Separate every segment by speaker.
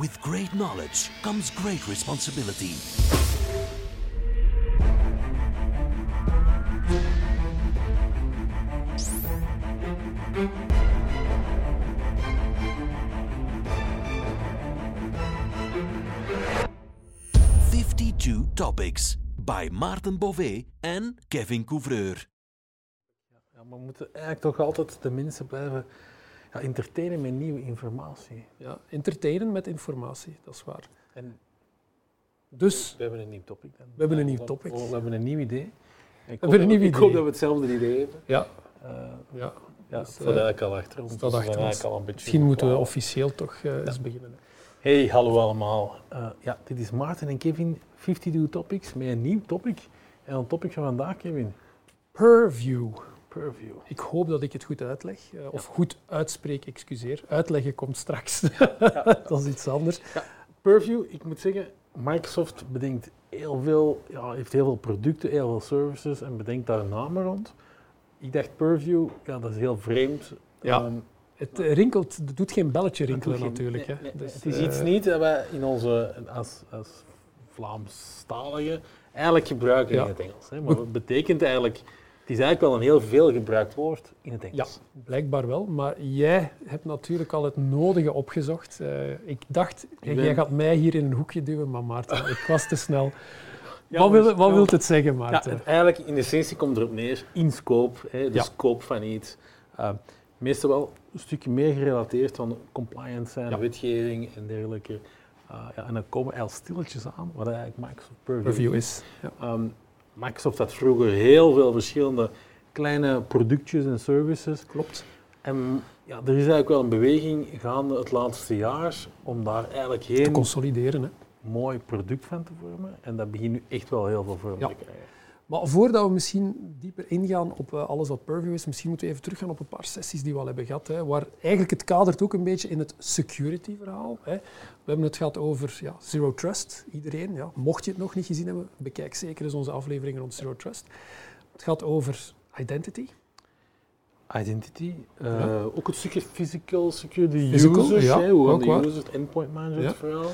Speaker 1: With great knowledge comes great responsibility. Fifty-two topics by Maarten Bové en Kevin Couvreur.
Speaker 2: Ja, maar we moeten eigenlijk toch altijd de mensen blijven ja, entertainen met nieuwe informatie.
Speaker 3: Ja, entertainen met informatie, dat is waar.
Speaker 2: En
Speaker 3: Dus,
Speaker 2: we hebben een nieuw topic. Dan.
Speaker 3: We hebben een nieuw topic.
Speaker 2: We, hebben een nieuw idee. Ik hoop
Speaker 3: een
Speaker 2: dat-
Speaker 3: nieuw
Speaker 2: Ik hoop
Speaker 3: idee.
Speaker 2: dat we hetzelfde idee hebben.
Speaker 3: ja,
Speaker 2: Eh,
Speaker 3: ja.
Speaker 2: ja,
Speaker 3: Dus,
Speaker 2: staat
Speaker 3: eh,
Speaker 2: eigenlijk al achter ons.
Speaker 3: staat
Speaker 2: dus
Speaker 3: achter ons.
Speaker 2: al een beetje
Speaker 3: misschien moeten we officieel toch eh, eens beginnen.
Speaker 2: Hey, hallo allemaal. Ja, dit is Maarten en Kevin, 52 Topics, met een nieuw topic. En een topic van vandaag, Kevin,
Speaker 3: Purview.
Speaker 2: Purview.
Speaker 3: Ik hoop dat ik het goed uitleg, eh, of goed uitspreek, excuseer. Uitleggen komt straks. dat is iets anders.
Speaker 2: Purview, ik moet zeggen, Microsoft bedenkt heel veel, ja, heeft heel veel producten, heel veel services en bedenkt daar namen rond. Ik dacht Purview, ja, dat is heel vreemd.
Speaker 3: Ja.
Speaker 2: Ehm,
Speaker 3: Het rinkelt, het doet geen belletje rinkelen
Speaker 2: geen-
Speaker 3: natuurlijk.
Speaker 2: nee,
Speaker 3: hè.
Speaker 2: nee,
Speaker 3: Dus,
Speaker 2: het is
Speaker 3: eh,
Speaker 2: iets niet dat wij in onze, als, als Vlaamstaligen eigenlijk gebruiken
Speaker 3: Ja.
Speaker 2: in het Engels. Hè. Maar het betekent eigenlijk, het is eigenlijk wel een heel veel gebruikt woord in het Engels.
Speaker 3: Blijkbaar wel, maar jij hebt natuurlijk al het nodige opgezocht. Eh, ik dacht,
Speaker 2: ben-
Speaker 3: jij gaat mij hier in een hoekje duwen, maar Maarten, ik was te snel.
Speaker 2: Ja,
Speaker 3: wat wil, wat
Speaker 2: ja.
Speaker 3: wilt het zeggen,
Speaker 2: Ja,
Speaker 3: Maarten?
Speaker 2: het, eigenlijk in essentie komt erop neer, in scope, hè, de
Speaker 3: Ja.
Speaker 2: scope van iets. Uh, meestal wel een stukje meer gerelateerd aan compliance zijn,
Speaker 3: Ja.
Speaker 2: wetgeving en dergelijke. Uh, ja, en dan komen al stilletjes aan, wat eigenlijk Microsoft Purview,
Speaker 3: Review is. Ja.
Speaker 2: Microsoft had vroeger heel veel verschillende kleine productjes en services.
Speaker 3: Klopt.
Speaker 2: En ja, er is eigenlijk wel een beweging gaande het laatste jaar om daar eigenlijk
Speaker 3: Te
Speaker 2: geen
Speaker 3: consolideren. Hè.
Speaker 2: mooi product van te vormen. En dat begint nu echt wel heel veel vorm
Speaker 3: Ja.
Speaker 2: te krijgen.
Speaker 3: Maar voordat we misschien dieper ingaan op eh, alles wat Purview is, misschien moeten we even teruggaan op een paar sessies die we al hebben gehad. Hè, waar eigenlijk het kadert ook een beetje in het security-verhaal. Hè. We hebben het gehad over ja, Zero Trust. Iedereen, ja, mocht je het nog niet gezien hebben, bekijk zeker eens onze afleveringen rond Zero Trust. Het gaat over identity.
Speaker 2: Identity, eh,
Speaker 3: Ja.
Speaker 2: ook het stukje physical security
Speaker 3: Physical,
Speaker 2: users,
Speaker 3: ja,
Speaker 2: hè, hoe gaan
Speaker 3: ook
Speaker 2: de users, het endpoint management
Speaker 3: Ja.
Speaker 2: verhaal.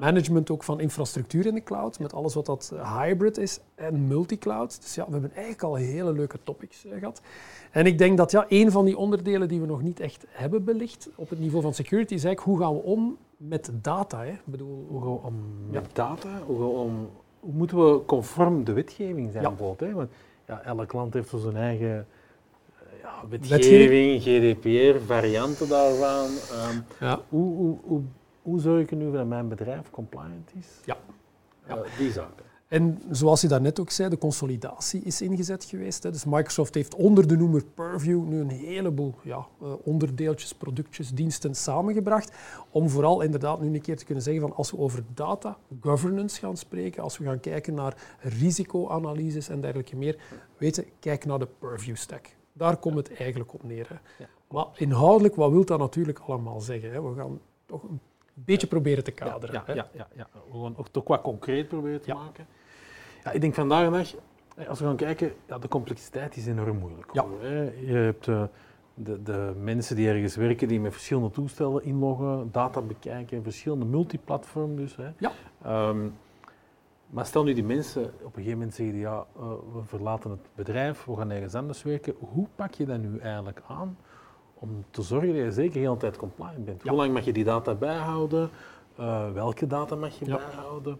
Speaker 3: Management ook van infrastructuur in de cloud, met alles wat dat hybrid is en multicloud. Dus ja, we hebben eigenlijk al hele leuke topics eh, gehad. En ik denk dat ja, een van die onderdelen die we nog niet echt hebben belicht op het niveau van security is eigenlijk hoe gaan we om met data. Hè? Ik bedoel,
Speaker 2: Hoe gaan we om
Speaker 3: Ja.
Speaker 2: met data? Hoe, gaan we om, hoe moeten we conform de wetgeving zijn
Speaker 3: Ja.
Speaker 2: bijvoorbeeld? Hè? Want ja, elk land heeft zo zijn eigen eh, ja,
Speaker 3: Wetgeving.
Speaker 2: wetgeving, GDPR, varianten daarvan. Ehm,
Speaker 3: ja,
Speaker 2: hoe, hoe, hoe, hoe zorg ik er nu dat mijn bedrijf compliant is?
Speaker 3: Ja. Ja.
Speaker 2: Eh, die zaken.
Speaker 3: En zoals je daarnet ook zei, de consolidatie is ingezet geweest. Hè. Dus Microsoft heeft onder de noemer Purview nu een heleboel ja, eh, onderdeeltjes, productjes, diensten samengebracht. Om vooral inderdaad nu een keer te kunnen zeggen van als we over data governance gaan spreken, als we gaan kijken naar risicoanalyses en dergelijke meer, weten, kijk naar de Purview stack. Daar komt het eigenlijk op neer. Hè.
Speaker 2: Ja.
Speaker 3: Maar inhoudelijk, wat wil dat natuurlijk allemaal zeggen? Hè? We gaan toch een beetje proberen te kaderen.
Speaker 2: Ja,
Speaker 3: hè.
Speaker 2: ja, ja, ja. Gaan ook toch wat concreet proberen te maken. Ja, ik denk vandaag de dag, eh, als we gaan kijken, ja, de complexiteit is enorm moeilijk.
Speaker 3: Ja.
Speaker 2: Je hebt eh, de, de mensen die ergens werken, die met verschillende toestellen inloggen, data bekijken, verschillende multiplatform dus. Hè.
Speaker 3: Ja.
Speaker 2: Ehm, maar stel nu die mensen op een gegeven moment zeggen, ja, eh, we verlaten het bedrijf, we gaan ergens anders werken. Hoe pak je dat nu eigenlijk aan om te zorgen dat je zeker de hele tijd compliant bent?
Speaker 3: Ja.
Speaker 2: Hoe lang mag je die data bijhouden? Eh, welke data mag je
Speaker 3: Ja.
Speaker 2: bijhouden?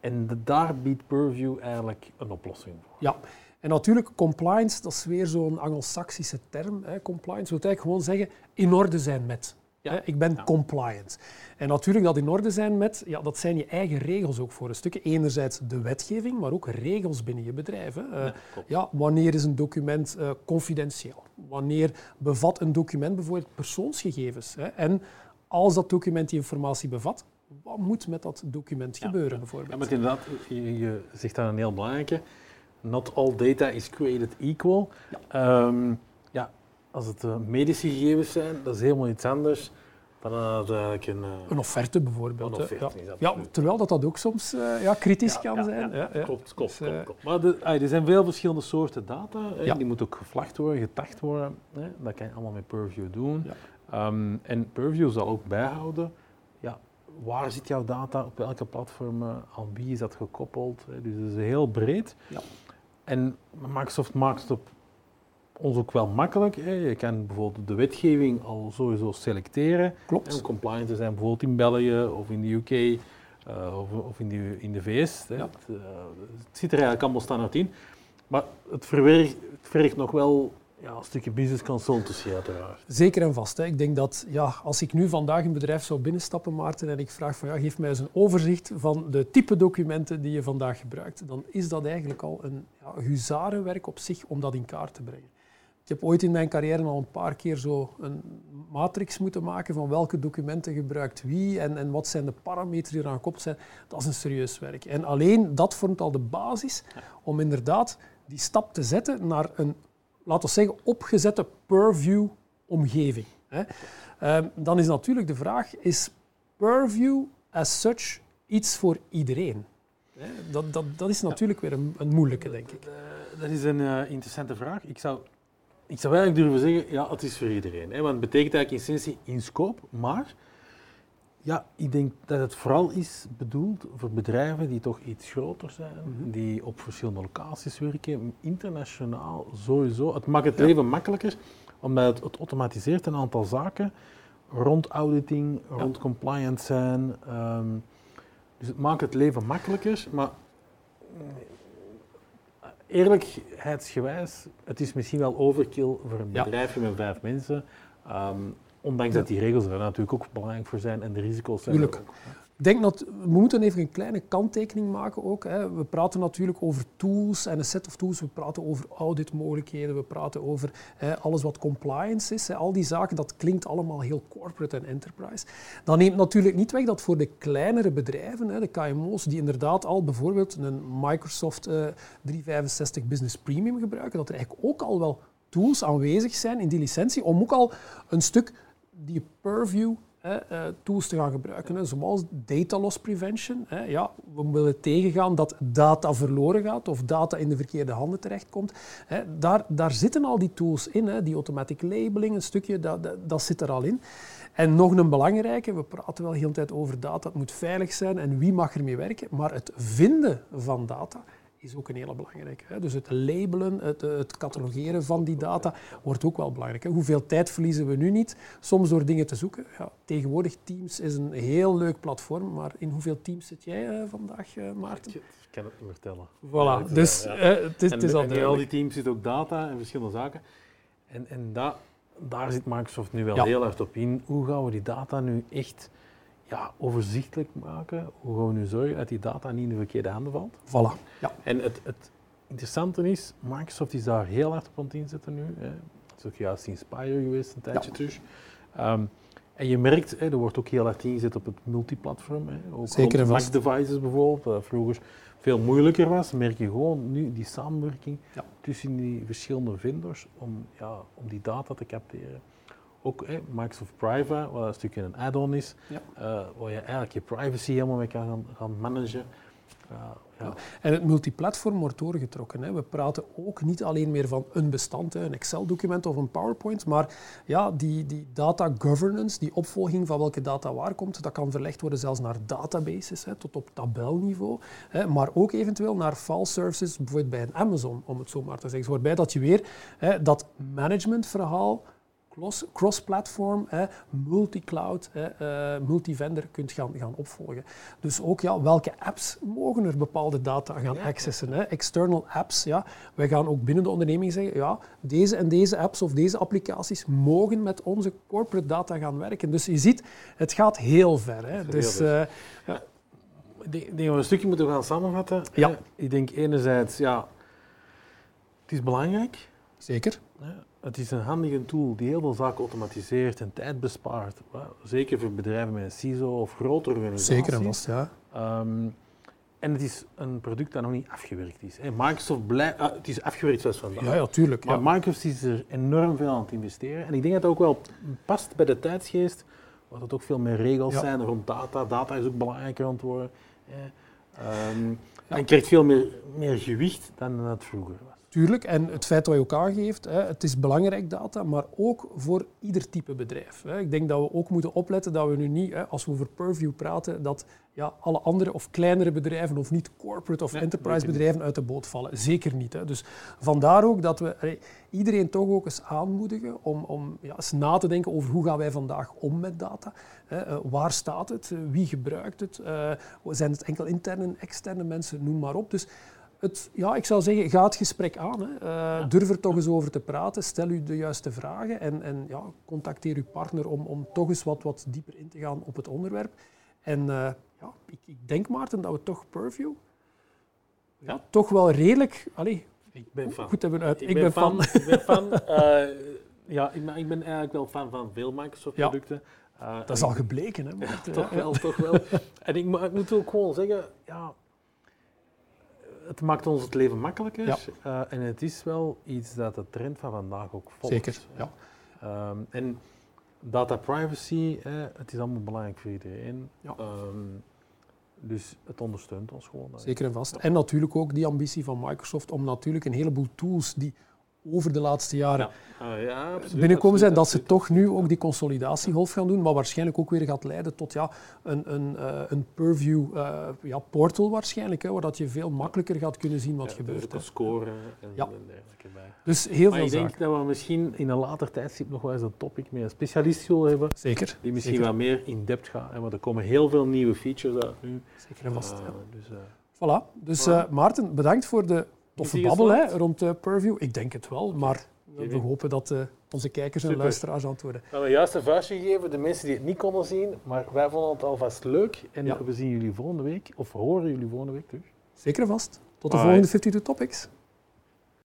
Speaker 2: En de- daar biedt Purview eigenlijk een oplossing voor.
Speaker 3: Ja, en natuurlijk, compliance, dat is weer zo'n Anglo-Saxische term. Hè. Compliance wil eigenlijk gewoon zeggen in orde zijn met.
Speaker 2: Ja.
Speaker 3: Hè, Ik ben
Speaker 2: Ja.
Speaker 3: compliant. En natuurlijk dat in orde zijn met, ja, dat zijn je eigen regels ook voor een stukje. Enerzijds de wetgeving, maar ook regels binnen je bedrijf. Hè. Eh,
Speaker 2: Ja,
Speaker 3: ja, wanneer is een document eh, confidentieel? Wanneer bevat een document bijvoorbeeld persoonsgegevens? Hè? En als dat document die informatie bevat, wat moet met dat document
Speaker 2: Ja,
Speaker 3: gebeuren
Speaker 2: Ja,
Speaker 3: bijvoorbeeld?
Speaker 2: maar inderdaad, je, je zegt daar een heel belangrijke. Not all data is created equal. Ja, ja als het eh, medische gegevens zijn, dat is helemaal iets anders dan uh, eigenlijk een... eh,
Speaker 3: Een offerte bijvoorbeeld.
Speaker 2: Een offerte,
Speaker 3: ja. terwijl dat, dat ook soms eh, ja, kritisch kan
Speaker 2: ja,
Speaker 3: zijn.
Speaker 2: ja,
Speaker 3: Ja, ja.
Speaker 2: Klopt, klopt,
Speaker 3: Dus,
Speaker 2: klopt, klopt. Maar de, er zijn veel verschillende soorten data. Hè.
Speaker 3: Ja.
Speaker 2: Die moeten ook gevlacht worden, getacht worden. Hè. Dat kan je allemaal met Purview doen.
Speaker 3: Ja.
Speaker 2: Ehm, en Purview zal ook bijhouden ja, waar zit jouw data, op welke platformen, aan wie is dat gekoppeld. Hè. Dus dat is heel breed.
Speaker 3: Ja.
Speaker 2: En Microsoft maakt het op ons ook wel makkelijk. Hè. Je kan bijvoorbeeld de wetgeving al sowieso selecteren.
Speaker 3: Klopt.
Speaker 2: Om compliant te zijn, bijvoorbeeld in België of in de UK uh, of, of, in, de, in de VS. Hè.
Speaker 3: Ja.
Speaker 2: Het, uh, het, zit er eigenlijk allemaal standaard in. Maar het verwerkt, het vergt nog wel ja, een stukje business consultancy uiteraard.
Speaker 3: Zeker en vast. Hè. Ik denk dat ja, als ik nu vandaag een bedrijf zou binnenstappen, Maarten, en ik vraag van ja, geef mij eens een overzicht van de type documenten die je vandaag gebruikt, dan is dat eigenlijk al een ja, huzarenwerk op zich om dat in kaart te brengen. Ik heb ooit in mijn carrière al een paar keer zo een matrix moeten maken van welke documenten gebruikt wie en, en wat zijn de parameters die eraan gekoppeld zijn. Dat is een serieus werk. En alleen dat vormt al de basis om inderdaad die stap te zetten naar een, laten we zeggen, opgezette purview omgeving. Um, dan is natuurlijk de vraag, is purview as such iets voor iedereen? Dat, dat, dat is natuurlijk weer een, een moeilijke, denk ik.
Speaker 2: Dat is een uh, interessante vraag. Ik zou ik zou eigenlijk durven zeggen, ja, het is voor iedereen. Hè, want het betekent eigenlijk in essentie in scope, maar ja, ik denk dat het vooral is bedoeld voor bedrijven die toch iets groter zijn, mm -hmm. die op verschillende locaties werken, internationaal sowieso. Het maakt het ja. leven makkelijker, omdat het, het, automatiseert een aantal zaken rond auditing, rond compliance zijn. Um, dus het maakt het leven makkelijker, maar eerlijkheidsgewijs, het is misschien wel overkill voor een bedrijfje met vijf mensen. Um, ondanks ja. dat die regels er natuurlijk ook belangrijk voor zijn en de risico's zijn
Speaker 3: Tuurlijk.
Speaker 2: ook.
Speaker 3: Ik denk dat we moeten even een kleine kanttekening maken ook. Hè. We praten natuurlijk over tools en een set of tools. We praten over auditmogelijkheden. We praten over hè, alles wat compliance is. Hè. Al die zaken, dat klinkt allemaal heel corporate en enterprise. Dat neemt natuurlijk niet weg dat voor de kleinere bedrijven, de KMO's, die inderdaad al bijvoorbeeld een Microsoft uh, 365 Business Premium gebruiken, dat er eigenlijk ook al wel tools aanwezig zijn in die licentie om ook al een stuk die purview tools te gaan gebruiken, zoals data loss prevention. Ja, we willen tegengaan dat data verloren gaat of data in de verkeerde handen terechtkomt. Daar, daar zitten al die tools in, die automatic labeling, een stukje, dat, dat, dat, zit er al in. En nog een belangrijke, we praten wel heel de tijd over data, het moet veilig zijn en wie mag ermee werken, maar het vinden van data is ook een hele belangrijke. Hè. Dus het labelen, het, het, catalogeren van die data wordt ook wel belangrijk. Hè. Hoeveel tijd verliezen we nu niet? Soms door dingen te zoeken. Ja, tegenwoordig Teams is een heel leuk platform, maar in hoeveel Teams zit jij uh, vandaag, uh, Maarten?
Speaker 2: Ik kan het niet vertellen.
Speaker 3: Voilà, ja, dus ja. het is,
Speaker 2: en,
Speaker 3: het is al
Speaker 2: in al die teams zit ook data en verschillende zaken. En, en da, daar zit Microsoft nu wel heel hard op in. Hoe gaan we die data nu echt ja, overzichtelijk maken. Hoe gaan we nu zorgen dat die data niet in de verkeerde handen valt?
Speaker 3: Voilà. Ja.
Speaker 2: En het, het interessante is, Microsoft is daar heel hard op aan het inzetten nu. Hè. Dat is ook juist Inspire geweest een tijdje ja. terug. Um, en je merkt, hè, er wordt ook heel hard ingezet op het multiplatform. Hè. Ook
Speaker 3: Zeker en
Speaker 2: vast. devices bijvoorbeeld, wat vroeger veel moeilijker was, merk je gewoon nu die samenwerking
Speaker 3: ja.
Speaker 2: tussen die verschillende vendors om, ja, om die data te capteren ook eh, Microsoft Private, wat een stukje een add-on is,
Speaker 3: ja.
Speaker 2: uh, waar je eigenlijk je privacy helemaal mee kan gaan, gaan managen. Uh, ja.
Speaker 3: En het multiplatform wordt doorgetrokken. Hè. We praten ook niet alleen meer van een bestand, hè, een Excel-document of een PowerPoint, maar ja, die, die data governance, die opvolging van welke data waar komt, dat kan verlegd worden zelfs naar databases, hè, tot op tabelniveau, hè, maar ook eventueel naar file services, bijvoorbeeld bij een Amazon, om het zo maar te zeggen. Waarbij dat je weer hè, dat managementverhaal cross-platform, multi-cloud, uh, multi-vendor kunt gaan, gaan opvolgen. Dus ook ja, welke apps mogen er bepaalde data gaan accessen. Hè? External apps, ja. wij gaan ook binnen de onderneming zeggen, ja, deze en deze apps of deze applicaties mogen met onze corporate data gaan werken. Dus je ziet, het gaat heel ver. Hè? Dus, uh, ja.
Speaker 2: Ik denk dat we een stukje moeten gaan samenvatten.
Speaker 3: Ja.
Speaker 2: Ik denk enerzijds, ja, het is belangrijk.
Speaker 3: Zeker.
Speaker 2: Ja. Het is een handige tool die heel veel zaken automatiseert en tijd bespaart. Zeker voor bedrijven met een CISO of grotere organisaties.
Speaker 3: Zeker en vast, ja.
Speaker 2: Um, en het is een product dat nog niet afgewerkt is. Microsoft blijft... Ah, het is afgewerkt zoals vandaag.
Speaker 3: Ja, ja, tuurlijk.
Speaker 2: Maar
Speaker 3: ja.
Speaker 2: Microsoft is er enorm veel aan het investeren. En ik denk dat het ook wel past bij de tijdsgeest. Wat het ook veel meer regels
Speaker 3: Ja.
Speaker 2: zijn rond data. Data is ook belangrijker aan het worden. Um, En krijgt veel meer, meer gewicht dan het vroeger was.
Speaker 3: Tuurlijk, en het feit dat je ook aangeeft, het is belangrijk data, maar ook voor ieder type bedrijf. Ik denk dat we ook moeten opletten dat we nu niet, als we over Purview praten, dat ja, alle andere of kleinere bedrijven of niet corporate of
Speaker 2: Nee,
Speaker 3: enterprise bedrijven uit de boot vallen. Zeker niet. Hè. Dus vandaar ook dat we iedereen toch ook eens aanmoedigen om, om ja, eens na te denken over hoe gaan wij vandaag om met data. Hè. Eh, waar staat het? Wie gebruikt het? Eh, zijn het enkel interne en externe mensen? Noem maar op. Dus het, ja, ik zou zeggen, ga het gesprek aan. Hè. Eh, Durf er toch eens over te praten. Stel u de juiste vragen en, en ja, contacteer uw partner om, om toch eens wat, wat dieper in te gaan op het onderwerp. En eh, ja, ik, ik denk, Maarten, dat we toch Purview ja, toch wel redelijk allee,
Speaker 2: Ik ben fan.
Speaker 3: goed hebben uit.
Speaker 2: Ik, ben, fan. ik ben fan. Eh, ja, ik ben, ik ben eigenlijk wel fan van veel Microsoft-producten.
Speaker 3: Dat is al gebleken, hè,
Speaker 2: toch wel, toch wel. En ik moet ook gewoon zeggen, ja, het maakt ons het leven makkelijker.
Speaker 3: Ja.
Speaker 2: Eh, en het is wel iets dat de trend van vandaag ook volgt.
Speaker 3: Zeker, ja.
Speaker 2: Ehm, en data privacy, eh, het is allemaal belangrijk voor iedereen.
Speaker 3: Ja.
Speaker 2: Ehm, dus het ondersteunt ons gewoon.
Speaker 3: Zeker en vast. En natuurlijk ook die ambitie van Microsoft om natuurlijk een heleboel tools die over de laatste jaren
Speaker 2: Ja, Ah, ja absoluut,
Speaker 3: binnenkomen zijn, dat
Speaker 2: absoluut,
Speaker 3: ze toch nu ook die consolidatiegolf gaan doen, maar waarschijnlijk ook weer gaat leiden tot ja, een, een, eh, een purview eh, ja, portal waarschijnlijk, hè, waar dat je veel makkelijker gaat kunnen zien wat
Speaker 2: Ja,
Speaker 3: gebeurt.
Speaker 2: Ook scoren en,
Speaker 3: Ja.
Speaker 2: en dergelijke bij.
Speaker 3: Dus heel
Speaker 2: Maar
Speaker 3: veel
Speaker 2: ik denk dat we misschien in een later tijdstip nog wel eens een topic met een specialist zullen hebben,
Speaker 3: Zeker.
Speaker 2: die misschien
Speaker 3: Zeker.
Speaker 2: wat meer in-depth gaat. hè, Want er komen heel veel nieuwe features uit nu.
Speaker 3: Zeker en vast.
Speaker 2: Eh, dus,
Speaker 3: Voilà. Dus
Speaker 2: Voilà.
Speaker 3: eh, Maarten, bedankt voor de toffe babbel hè, rond eh, Purview. Ik denk het wel, maar we hopen dat eh, onze kijkers en luisteraars antwoorden.
Speaker 2: we hebben juist een vuistje gegeven, de mensen die het niet konden zien, maar wij vonden het alvast leuk. En
Speaker 3: Ja.
Speaker 2: we zien jullie volgende week, of horen jullie volgende week terug.
Speaker 3: Zeker vast. Tot de volgende 52 Topics.